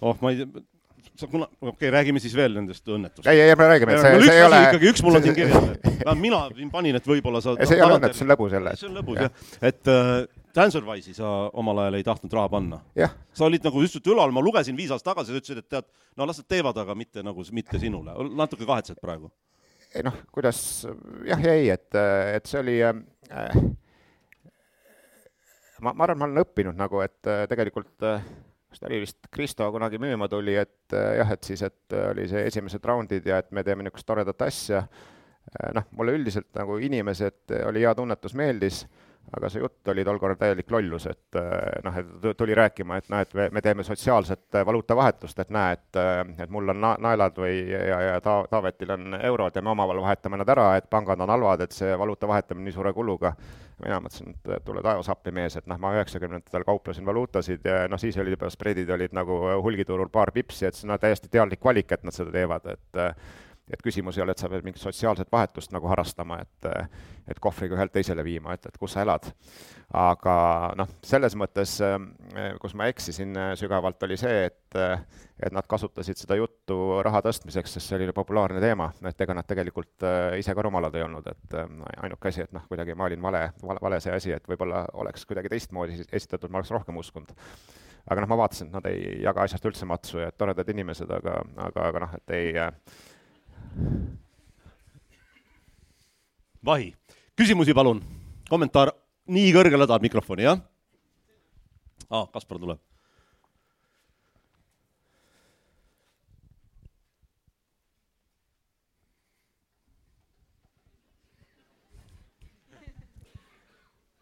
oh, ma ei tea sa kuna, okei okay,, räägime siis veel nendest õnnetustest. ei, ei, me räägime, et see, see ei ole. ikkagi üks mul on siin kirjas, vähemalt mina siin panin, et võib-olla sa. see ei ole õnnetus, see on lõbus jälle. see on lõbus jah, et äh, Dancerwise'i sa omal ajal ei tahtnud raha panna. jah, sa olid nagu just ülal, ma lugesin viis aastat tagasi, sa ütlesid, et tead, no las nad teevad, aga mitte nagu, mitte sinule. natuke kahetsed praegu? ei noh, kuidas jah ja ei, et, et see oli äh, ma, ma arvan, ma olen õppinud nagu, et äh, tegelikult äh, kas ta oli vist Kristo kunagi müüma tuli, et äh, jah, et siis, et oli see esimesed raundid ja et me teeme niisugust toredat asja. Noh, mulle üldiselt nagu inimesed oli hea tunnetus, meeldis aga see jutt oli tol korral täielik lollus, et eh, noh, et tuli rääkima, et näed, me teeme sotsiaalset eh, valuutavahetust, et näe, et, eh, et mul on na-, naelad või, ja, ja ta-, Taavetil on eurod ja me omavahel vahetame nad ära, et pangad on halvad, et see valuuta vahetamine nii suure kuluga. mina mõtlesin, et tule taevas appi, mees, et noh, ma üheksakümnendatel kauplesin valuutasid ja noh, siis olid juba spreadid olid nagu hulgiturul paar pipsi, et see on no, täiesti teadlik valik, et nad seda teevad, et et küsimus ei ole, et sa pead mingit sotsiaalset vahetust nagu harrastama, et et kohvriga ühelt teisele viima, et, et kus sa elad. aga noh, selles mõttes, kus ma eksisin sügavalt, oli see, et et nad kasutasid seda juttu raha tõstmiseks, sest see oli populaarne teema, et ega nad tegelikult ise ka rumalad ei olnud, et ainuke asi, et noh, kuidagi ma olin vale, vale, vale see asi, et võib-olla oleks kuidagi teistmoodi esitatud, ma oleks rohkem uskunud aga noh, ma vaatasin, et nad ei jaga asjast üldse matsu ja toredad inimesed, aga, aga, aga noh, et ei äh, Vahi, küsimusi palun, kommentaar, nii kõrgele tahad mikrofoni, jah? aa, Kaspar tuleb.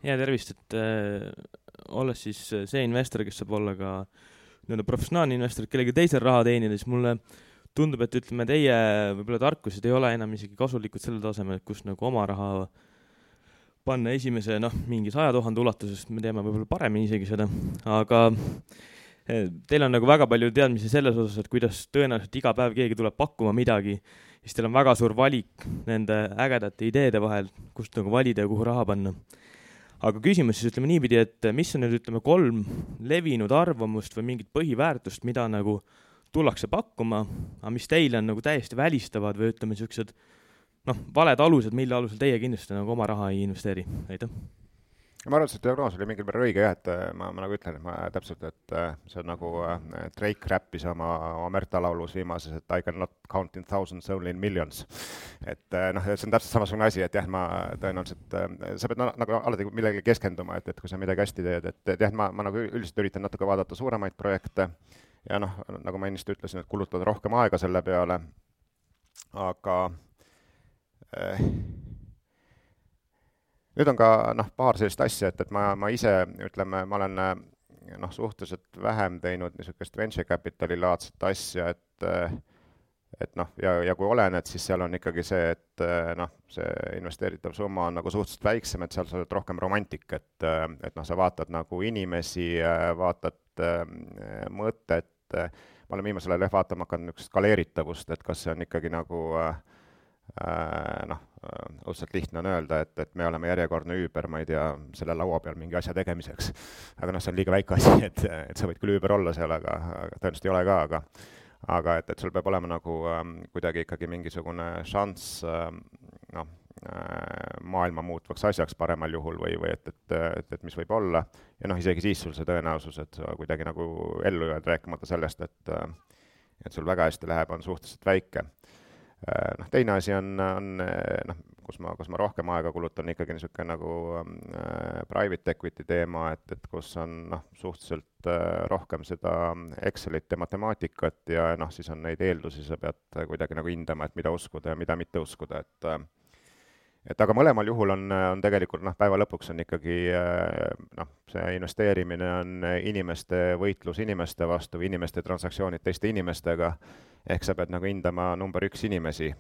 ja tervist, et äh, olles siis see investor, kes saab olla ka nii-öelda professionaalne investor, kellegi teisel raha teenida, siis mulle äh, tundub, et ütleme, teie võib-olla tarkused ei ole enam isegi kasulikud sellel tasemel, et kus nagu oma raha panna esimese noh, mingi saja tuhande ulatuses, me teeme võib-olla paremini isegi seda, aga eh, teil on nagu väga palju teadmisi selles osas, et kuidas tõenäoliselt iga päev keegi tuleb pakkuma midagi, siis teil on väga suur valik nende ägedate ideede vahel, kust nagu valida ja kuhu raha panna. aga küsimus siis ütleme niipidi, et mis on nüüd ütleme kolm levinud arvamust või mingit põhiväärtust, mida nagu äh, tullakse pakkuma, aga mis teile on nagu täiesti välistavad või ütleme, niisugused noh, valed alused, mille alusel teie kindlasti nagu oma raha ei investeeri, aitäh? ma arvan, et see diagnoos oli mingil määral õige jah, et äh, ma, ma nagu ütlen, et ma täpselt, et äh, see on nagu äh, Drake räppis oma, oma Märta laulus viimases, et I can not count in thousands, only in millions. et noh, see on täpselt samasugune asi, et jah, ma tõenäoliselt, sa pead nagu alati millelegi keskenduma, et, et kui sa midagi hästi teed, et, et jah, ma, ma nagu üldiselt üritan natuke vaadata suuremaid projekte ja noh, nagu ma ennist ütlesin, et kulutada rohkem aega selle peale, aga eh, nüüd on ka noh, paar sellist asja, et, et ma, ma ise ütleme, ma olen noh, suhteliselt vähem teinud niisugust venture capital'i laadset asja, et et noh, ja, ja kui olen, et siis seal on ikkagi see, et noh, see investeeritav summa on nagu suhteliselt väiksem, et seal sa oled rohkem romantik, et et noh, sa vaatad nagu inimesi, vaatad mõtet, ma olen viimasel ajal jah vaatama hakanud niisugust skaleeritavust, et kas see on ikkagi nagu noh, õudselt lihtne on öelda, et, et me oleme järjekordne Uber, ma ei tea, selle laua peal mingi asja tegemiseks. aga noh, see on liiga väike asi, et, et sa võid küll Uber olla seal, aga, aga tõenäoliselt ei ole ka, aga aga et, et sul peab olema nagu ähm, kuidagi ikkagi mingisugune šanss ähm, noh, Äh, maailma muutvaks asjaks paremal juhul või, või et, et, et, et mis võib olla. ja noh, isegi siis sul see tõenäosus, et sa kuidagi nagu ellu jääd, rääkimata sellest, et et sul väga hästi läheb, on suhteliselt väike. Äh, noh, teine asi on, on noh, kus ma, kus ma rohkem aega kulutan, ikkagi niisugune nagu äh, private equity teema, et, et kus on noh, suhteliselt äh, rohkem seda Excelit ja matemaatikat ja noh, siis on neid eeldusi, sa pead kuidagi nagu hindama, et mida uskuda ja mida mitte uskuda, et äh, et aga mõlemal juhul on, on tegelikult noh, päeva lõpuks on ikkagi noh, see investeerimine on inimeste võitlus inimeste vastu, inimeste transaktsioonid teiste inimestega, ehk sa pead nagu hindama number üks inimesi.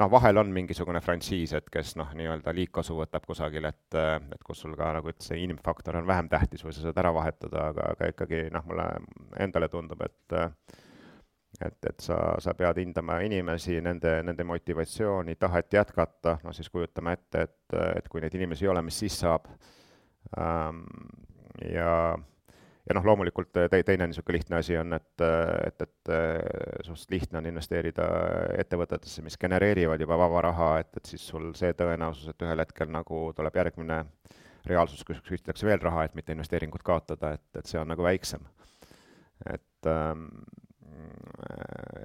Noh, vahel on mingisugune frantsiis, et kes noh, nii-öelda liigkasu võtab kusagil, et, et kus sul ka nagu, et see inimfaktor on vähem tähtis või sa saad ära vahetada, aga, aga ikkagi noh, mulle endale tundub, et et, et sa, sa pead hindama inimesi, nende, nende motivatsiooni, tahet jätkata, no siis kujutame ette, et, et kui neid inimesi ei ole, mis siis saab ähm,. ja, ja noh, loomulikult te, teine niisugune lihtne asi on, et, et, et suhteliselt lihtne on investeerida ettevõtetesse, mis genereerivad juba vaba raha, et, et siis sul see tõenäosus, et ühel hetkel nagu tuleb järgmine reaalsus, kus küsitakse veel raha, et mitte investeeringut kaotada, et, et see on nagu väiksem. et ähm,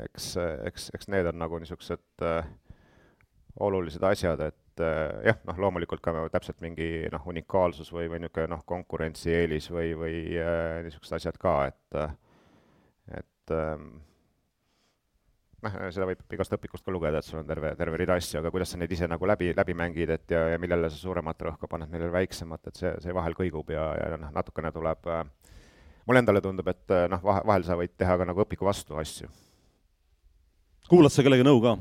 eks, eks, eks need on nagu niisugused äh, olulised asjad, et äh, jah, noh, loomulikult ka täpselt mingi noh, unikaalsus või, või niisugune noh, konkurentsieelis või, või äh, niisugused asjad ka, et et ähm, noh, seda võib igast õpikust ka lugeda, et sul on terve, terve rida asju, aga kuidas sa neid ise nagu läbi, läbi mängid, et ja, ja millele sa suuremat rõhku paned, millele väiksemat, et see, see vahel kõigub ja, ja noh, natukene tuleb äh, mulle endale tundub, et noh, vahe, vahel sa võid teha ka nagu õpiku vastu asju. kuulad sa kellegi nõu ka?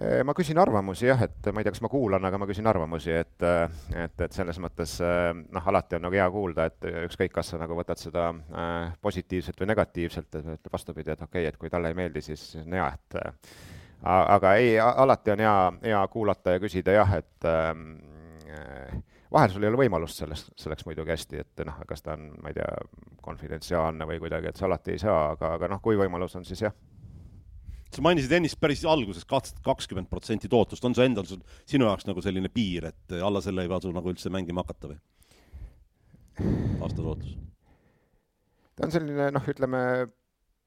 Äh, ma küsin arvamusi jah, et ma ei tea, kas ma kuulan, aga ma küsin arvamusi, et, et, et selles mõttes noh, alati on nagu hea kuulda, et ükskõik, kas sa nagu võtad seda äh, positiivselt või negatiivselt, et vastupidi, et okei okay,, et kui talle ei meeldi, siis on hea, et äh, aga ei, alati on hea, hea kuulata ja küsida jah, et äh, vahel sul ei ole võimalust sellest, selleks muidugi hästi, et noh, kas ta on, ma ei tea, konfidentsiaalne või kuidagi, et sa alati ei saa, aga, aga noh, kui võimalus on, siis jah sa mainisid ennist päris alguses kakskümmend protsenti tootlust, on see endal sinu jaoks nagu selline piir, et alla selle ei tasu nagu üldse mängima hakata või? aastatootlus? ta on selline noh, ütleme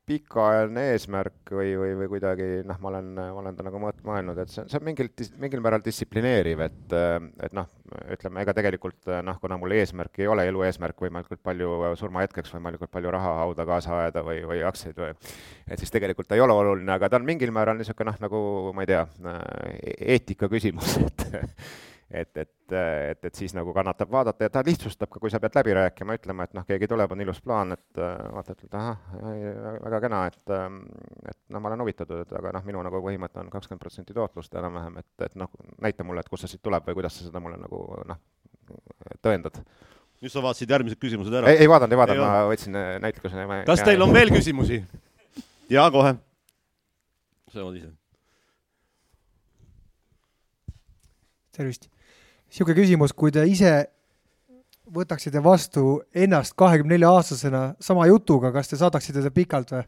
pikaajaline eesmärk või, või, või kuidagi noh, ma olen, ma olen ta nagu mõelnud, et see, see on mingil, mingil määral distsiplineeriv, et, et noh, ütleme, ega tegelikult noh, kuna mul eesmärk ei ole elu eesmärk võimalikult palju surmahetkeks võimalikult palju raha hauda kaasa ajada või, või aktsiaid või et siis tegelikult ta ei ole oluline, aga ta on mingil määral niisugune noh, nagu ma ei tea, eetika küsimus, et et, et, et, et siis nagu kannatab vaadata ja ta lihtsustab ka, kui sa pead läbi rääkima, ütlema, et noh, keegi tuleb, on ilus plaan, et vaatad, et ahah, väga kena, et et noh, ma olen huvitatud, aga noh, minu nagu põhimõte on kakskümmend protsenti tootlust enam-vähem, et, et noh, näita mulle, et kust see siit tuleb või kuidas sa seda mulle nagu noh, tõendad nüüd sa vaatasid järgmised küsimused ära? ei, ei vaadanud, ei vaadanud, ma võtsin näitlikuse. kas teil on veel küsimusi? jaa, kohe. sa jood ise. tervist niisugune küsimus, kui te ise võtaksite vastu ennast kahekümne nelja aastasena sama jutuga, kas te saadaksite teda pikalt või?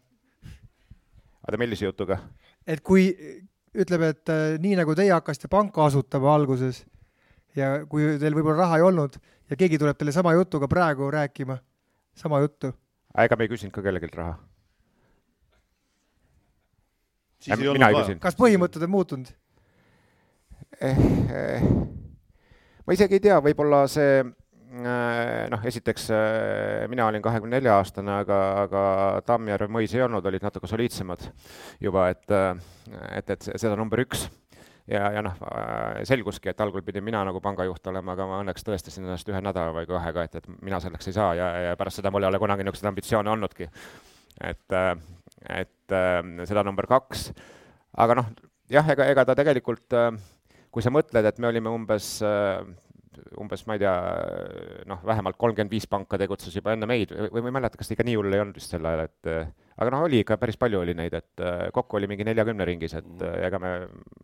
oota, millise jutuga? et kui ütleme, et äh, nii nagu teie hakkasite panka asutama alguses ja kui teil võib-olla raha ei olnud ja keegi tuleb teile sama jutuga praegu rääkima, sama juttu. ega me ei küsinud ka kellelgi raha. kas põhimõtted on muutunud eh,? Eh ma isegi ei tea, võib-olla see äh, noh, esiteks äh, mina olin kahekümne nelja aastane, aga, aga Tammjärve mõis ei olnud, olid natuke soliidsemad juba, et, äh, et, et seda number üks ja, ja noh, selguski, et algul pidin mina nagu pangajuht olema, aga ma õnneks tõestasin ennast ühe nädala või kahega, et, et mina selleks ei saa ja, ja pärast seda mul ei ole kunagi niisuguseid ambitsioone olnudki. et, et seda number kaks, aga noh, jah, ega, ega ta tegelikult äh, kui sa mõtled, et me olime umbes äh, umbes, ma ei tea, noh, vähemalt kolmkümmend viis panka tegutses juba enne meid või ma ei mäleta, kas ikka nii hull ei olnud vist sel ajal, et aga noh, oli ikka päris palju oli neid, et äh, kokku oli mingi neljakümne ringis, et äh, ega me,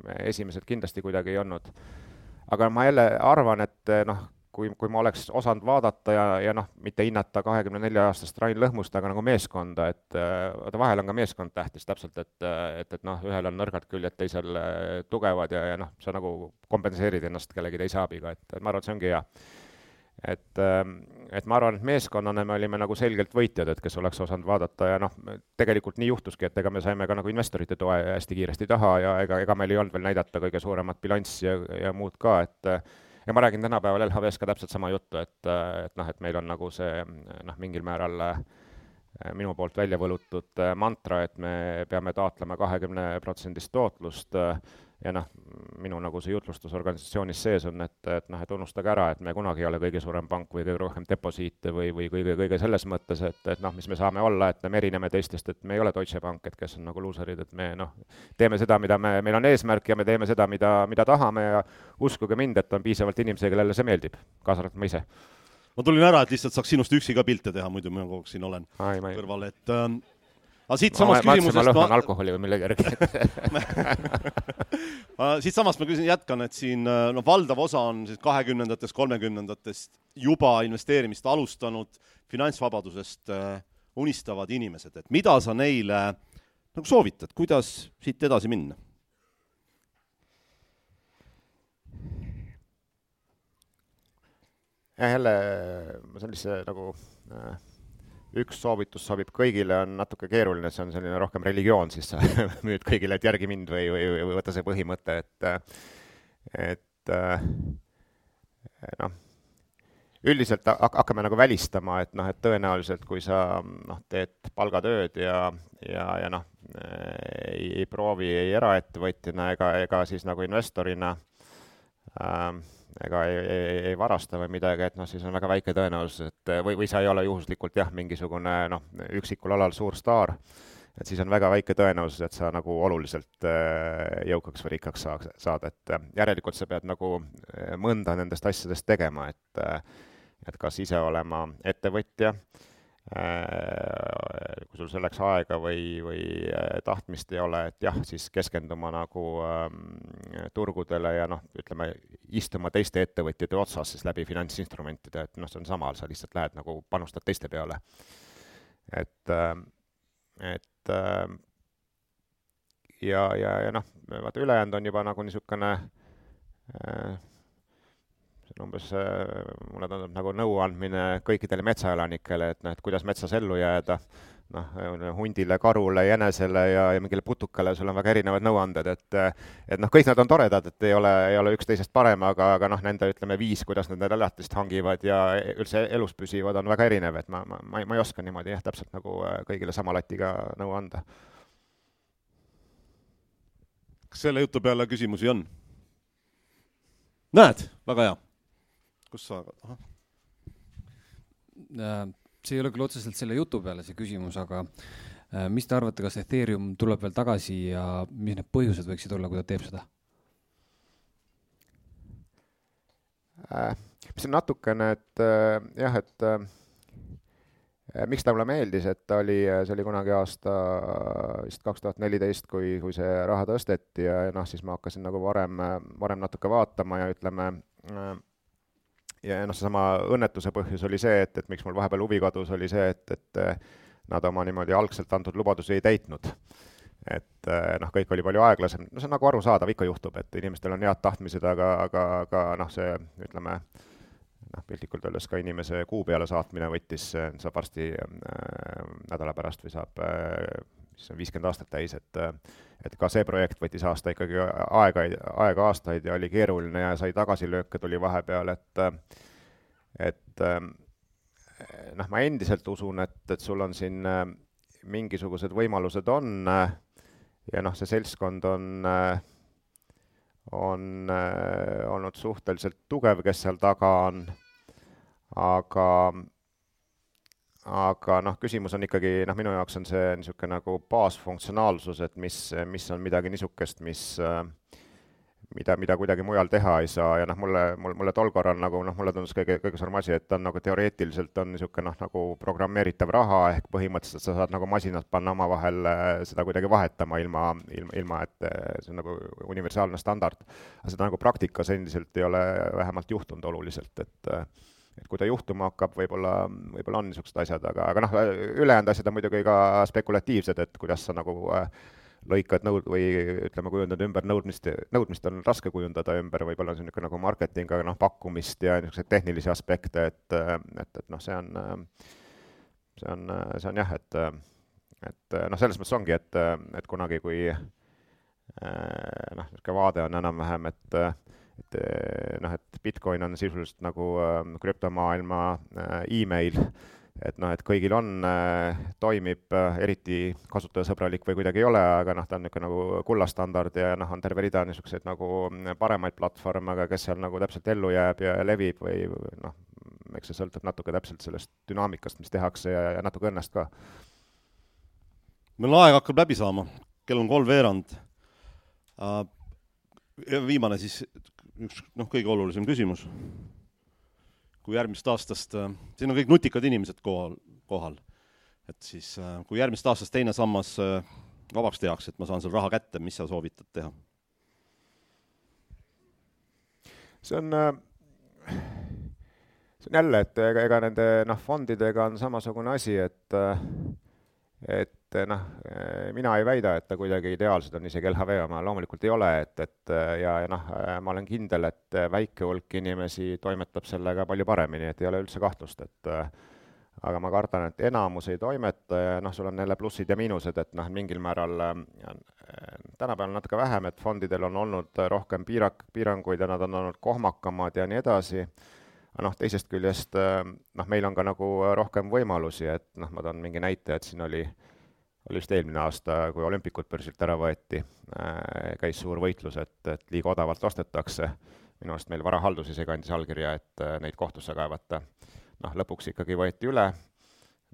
me esimesed kindlasti kuidagi ei olnud. aga ma jälle arvan, et noh, kui, kui ma oleks osanud vaadata ja, ja noh, mitte hinnata kahekümne nelja aastast Rain Lõhmust, aga nagu meeskonda, et vaata, vahel on ka meeskond tähtis täpselt, et, et, et noh, ühel on nõrgad küljed, teisel äh, tugevad ja, ja noh, sa nagu kompenseerid ennast kellegi teise abiga, et ma arvan, et see ongi hea. et, ähm, et ma arvan, et meeskonnana me olime nagu selgelt võitjad, et kes oleks osanud vaadata ja noh, tegelikult nii juhtuski, et ega me saime ka nagu investorite toe hästi kiiresti taha ja ega, ega meil ei olnud veel näidata kõige suuremat bilanssi ja, ja muud ka, et ja ma räägin tänapäeval LHV-s ka täpselt sama juttu, et, et noh, et meil on nagu see noh, mingil määral äh, minu poolt välja võlutud äh, mantra, et me peame taotlema kahekümne protsendist tootlust äh, ja noh, minu nagu see jutlustus organisatsioonis sees on, et, et noh, et unustage ära, et me kunagi ei ole kõige suurem pank või kõige rohkem deposiite või, või kõige, kõige selles mõttes, et, et noh, mis me saame olla, et me erineme teistest, et me ei ole Deutsche Bank, et kes on nagu luuserid, et me noh, teeme seda, mida me, meil on eesmärk ja me teeme seda, mida, mida tahame ja uskuge mind, et on piisavalt inimesi, kellele see meeldib, kaasa arvatud ma ise. Ma tulin ära, et lihtsalt saaks sinust üksi ka pilte teha, muidu ma kogu aeg siin olen Ai, kõrval, et äh, aga siitsamast küsimusest ma lõhan alkoholi või millegi järgi. Siitsamast ma küsin, jätkan, et siin noh, valdav osa on siis kahekümnendatest, kolmekümnendatest juba investeerimist alustanud, finantsvabadusest äh, unistavad inimesed, et mida sa neile nagu soovitad, kuidas siit edasi minna? jah, jälle sellise nagu äh, üks soovitus sobib kõigile, on natuke keeruline, see on selline rohkem religioon, siis sa müüd kõigile, et järgi mind või, või, või võta see põhimõte, et, et noh, üldiselt hakkame nagu välistama, et noh, et tõenäoliselt kui sa noh, teed palgatööd ja, ja, ja noh, ei, proovi ei eraettevõtjana ega, ega siis nagu investorina äh, ega ei, ei, ei varasta või midagi, et noh, siis on väga väike tõenäosus, et või, või sa ei ole juhuslikult jah, mingisugune noh, üksikul alal suur staar, et siis on väga väike tõenäosus, et sa nagu oluliselt jõukaks või rikkaks saaks, saad, et järelikult sa pead nagu mõnda nendest asjadest tegema, et et kas ise olema ettevõtja, kui sul selleks aega või, või tahtmist ei ole, et jah, siis keskenduma nagu ähm, turgudele ja noh, ütleme, istuma teiste ettevõtjate otsas siis läbi finantsinstrumentide, et noh, see on sama, sa lihtsalt lähed nagu panustad teiste peale. et, ähm, et ähm, ja, ja, ja noh, vaata ülejäänud on juba nagu niisugune äh, umbes, mulle tundub nagu nõuandmine kõikidele metsaelanikele, et noh, et kuidas metsas ellu jääda, noh, hundile, karule, jänesele ja, ja mingile putukale, sul on väga erinevad nõuanded, et et noh, kõik nad on toredad, et ei ole, ei ole üksteisest parem, aga, aga noh, nende ütleme, viis, kuidas nad nende elatist hangivad ja üldse elus püsivad, on väga erinev, et ma, ma, ma ei, ma ei oska niimoodi jah, täpselt nagu kõigile sama latiga nõu anda. kas selle jutu peale küsimusi on? näed, väga hea kus sa, ahah. Äh, see ei ole küll otseselt selle jutu peale see küsimus, aga äh, mis te arvate, kas Ethereum tuleb veel tagasi ja mis need põhjused võiksid olla, kui ta teeb seda äh,? see on natukene, et äh, jah, et äh, miks ta mulle meeldis, et ta oli, see oli kunagi aasta vist kaks tuhat neliteist, kui, kui see raha tõsteti ja, ja noh, siis ma hakkasin nagu varem, varem natuke vaatama ja ütleme äh,, ja noh, seesama õnnetuse põhjus oli see, et, et miks mul vahepeal huvi kadus, oli see, et, et nad oma niimoodi algselt antud lubadusi ei täitnud. et noh, kõik oli palju aeglasem, no see on nagu arusaadav, ikka juhtub, et inimestel on head tahtmised, aga, aga, aga noh, see ütleme, noh, piltlikult öeldes ka inimese kuu peale saatmine võttis, saab varsti äh, nädala pärast või saab äh, siis on viiskümmend aastat täis, et et ka see projekt võttis aasta ikkagi aega, aega aastaid ja oli keeruline ja sai tagasilööke, tuli vahepeal, et et noh, ma endiselt usun, et, et sul on siin mingisugused võimalused on ja noh, see seltskond on, on olnud suhteliselt tugev, kes seal taga on, aga aga noh, küsimus on ikkagi noh, minu jaoks on see niisugune nagu baasfunktsionaalsus, et mis, mis on midagi niisugust, mis mida, mida kuidagi mujal teha ei saa ja noh, mulle, mul, mulle tol korral nagu noh, mulle tundus kõige, kõige suurem asi, et ta on nagu teoreetiliselt on niisugune noh, nagu programmeeritav raha, ehk põhimõtteliselt sa saad nagu masinad panna omavahel seda kuidagi vahetama ilma, ilma, ilma et see on nagu universaalne standard. aga seda nagu praktikas endiselt ei ole vähemalt juhtunud oluliselt, et et kui ta juhtuma hakkab, võib-olla, võib-olla on niisugused asjad, aga, aga noh, ülejäänud asjad on muidugi ka spekulatiivsed, et kuidas sa nagu äh, lõikad nõud- või ütleme, kujundad ümber nõudmist, nõudmist on raske kujundada ümber, võib-olla on see niisugune nagu marketing, aga noh, pakkumist ja niisuguseid tehnilisi aspekte, et, et, et noh, see on, see on, see on jah, et et noh, selles mõttes ongi, et, et kunagi, kui noh, niisugune vaade on enam-vähem, et et eh, noh, et Bitcoin on sisuliselt nagu äh, krüptomaailma äh, email, et noh, et kõigil on toimib eriti kasutajasõbralik või kuidagi ei ole, aga noh, ta on niisugune nagu kullastandard ja noh, on terve rida niisuguseid nagu paremaid platvorme, aga kes seal nagu täpselt ellu jääb ja levib või noh, eks see sõltub natuke täpselt sellest dünaamikast, mis tehakse ja, ja natuke õnnest ka. meil aeg hakkab läbi saama, kell on kolmveerand uh,. viimane siis üks noh, kõige olulisem küsimus. kui järgmisest aastast, äh, siin on kõik nutikad inimesed kohal, kohal, et siis äh, kui järgmisest aastast teine sammas äh, vabaks tehakse, et ma saan seal raha kätte, mis sa soovitad teha? see on, see on jälle, et ega, ega nende noh, fondidega on samasugune asi, et et et noh, mina ei väida, et ta kuidagi ideaalsed on, isegi LHV oma loomulikult ei ole, et, et ja, ja noh, ma olen kindel, et väike hulk inimesi toimetab sellega palju paremini, et ei ole üldse kahtlust, et aga ma kardan, et enamus ei toimeta ja noh, sul on jälle plussid ja miinused, et noh, mingil määral tänapäeval natuke vähem, et fondidel on olnud rohkem piirak-, piiranguid ja nad on olnud kohmakamad ja nii edasi. Aga noh, teisest küljest noh, meil on ka nagu rohkem võimalusi, et noh, ma toon mingi näite, et siin oli, oli vist eelmine aasta, kui olümpikud börsilt ära võeti, käis suur võitlus, et, et liiga odavalt ostetakse, minu arust meil varahaldus ise kandis allkirja, et neid kohtusse kaevata. noh, lõpuks ikkagi võeti üle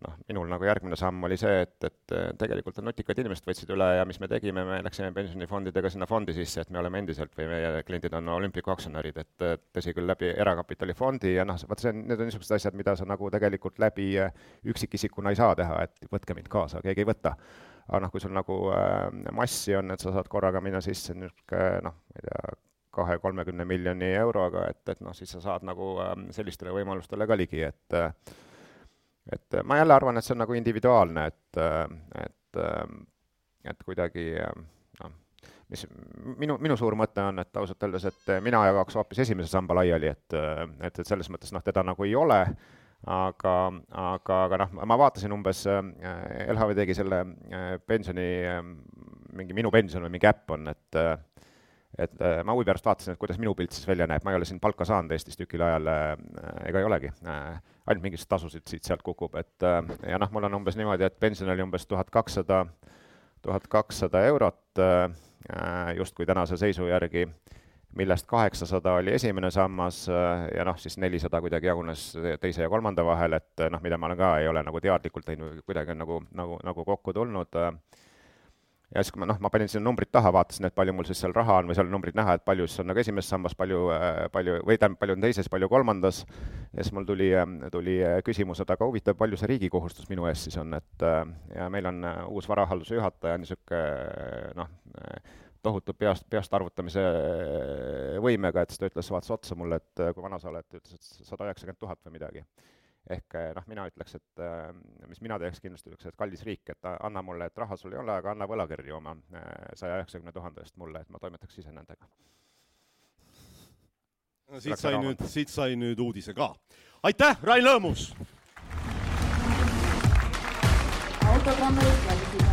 noh, minul nagu järgmine samm oli see, et, et tegelikult on nutikad inimesed võtsid üle ja mis me tegime, me läksime pensionifondidega sinna fondi sisse, et me oleme endiselt või meie kliendid on olümpiku aktsionärid, et tõsi küll, läbi erakapitalifondi ja noh, vot see on, need on niisugused asjad, mida sa nagu tegelikult läbi üksikisikuna ei saa teha, et võtke mind kaasa, keegi ei võta. aga noh, kui sul nagu äh, massi on, et sa saad korraga minna sisse niisugune noh, ma ei tea, kahe-kolmekümne miljoni euroga, et, et noh, siis sa saad nagu äh, sellistele võimalustele ka ligi, et äh, et äh, ma jälle arvan, et see on nagu individuaalne, et, äh, et, äh, et kuidagi noh, mis minu, minu suur mõte on, et ausalt öeldes, et mina jagaks hoopis esimese samba laiali, et, et, et selles mõttes noh, teda nagu ei ole, aga, aga, aga noh, ma vaatasin umbes, LHV tegi selle pensioni, mingi Minu pension või mingi äpp on, et et ma huvi pärast vaatasin, et kuidas minu pilt siis välja näeb, ma ei ole siin palka saanud Eestis tükil ajal ega ei olegi ainult mingisuguseid tasusid siit-sealt kukub, et äh, ja noh, mul on umbes niimoodi, et pension oli umbes tuhat kakssada, tuhat kakssada eurot äh, justkui tänase seisu järgi, millest kaheksasada oli esimene sammas äh, ja noh, siis nelisada kuidagi jagunes teise ja kolmanda vahel, et noh, mida ma olen ka, ei ole nagu teadlikult teinud, kuidagi on nagu, nagu, nagu kokku tulnud äh, ja siis, kui ma noh, ma panin sinna numbrid taha, vaatasin, et palju mul siis seal raha on või seal numbrid näha, et palju siis on nagu esimeses sambas, palju, äh, palju, või tähendab, palju on teises, palju kolmandas, ja siis mul tuli, ähm, tuli äh, küsimus, et aga huvitav, palju see riigi kohustus minu ees siis on, et äh, ja meil on uus varahalduse juhataja, niisugune noh, tohutu peast, peast arvutamise võimega, et siis ta ütles, vaatas otsa mulle, et kui vana sa oled, ütles, et sada üheksakümmend tuhat või midagi ehk eh, noh, mina ütleks, et äh, mis mina teeks kindlasti, ütleks, et kallis riik, et anna mulle, et raha sul ei ole, aga anna võlakirju oma eh, saja üheksakümne tuhande eest mulle, et ma toimetaks ise nendega. no siit sai nüüd, siit sai nüüd uudise ka. aitäh, Rain Lõõmus! autopromootija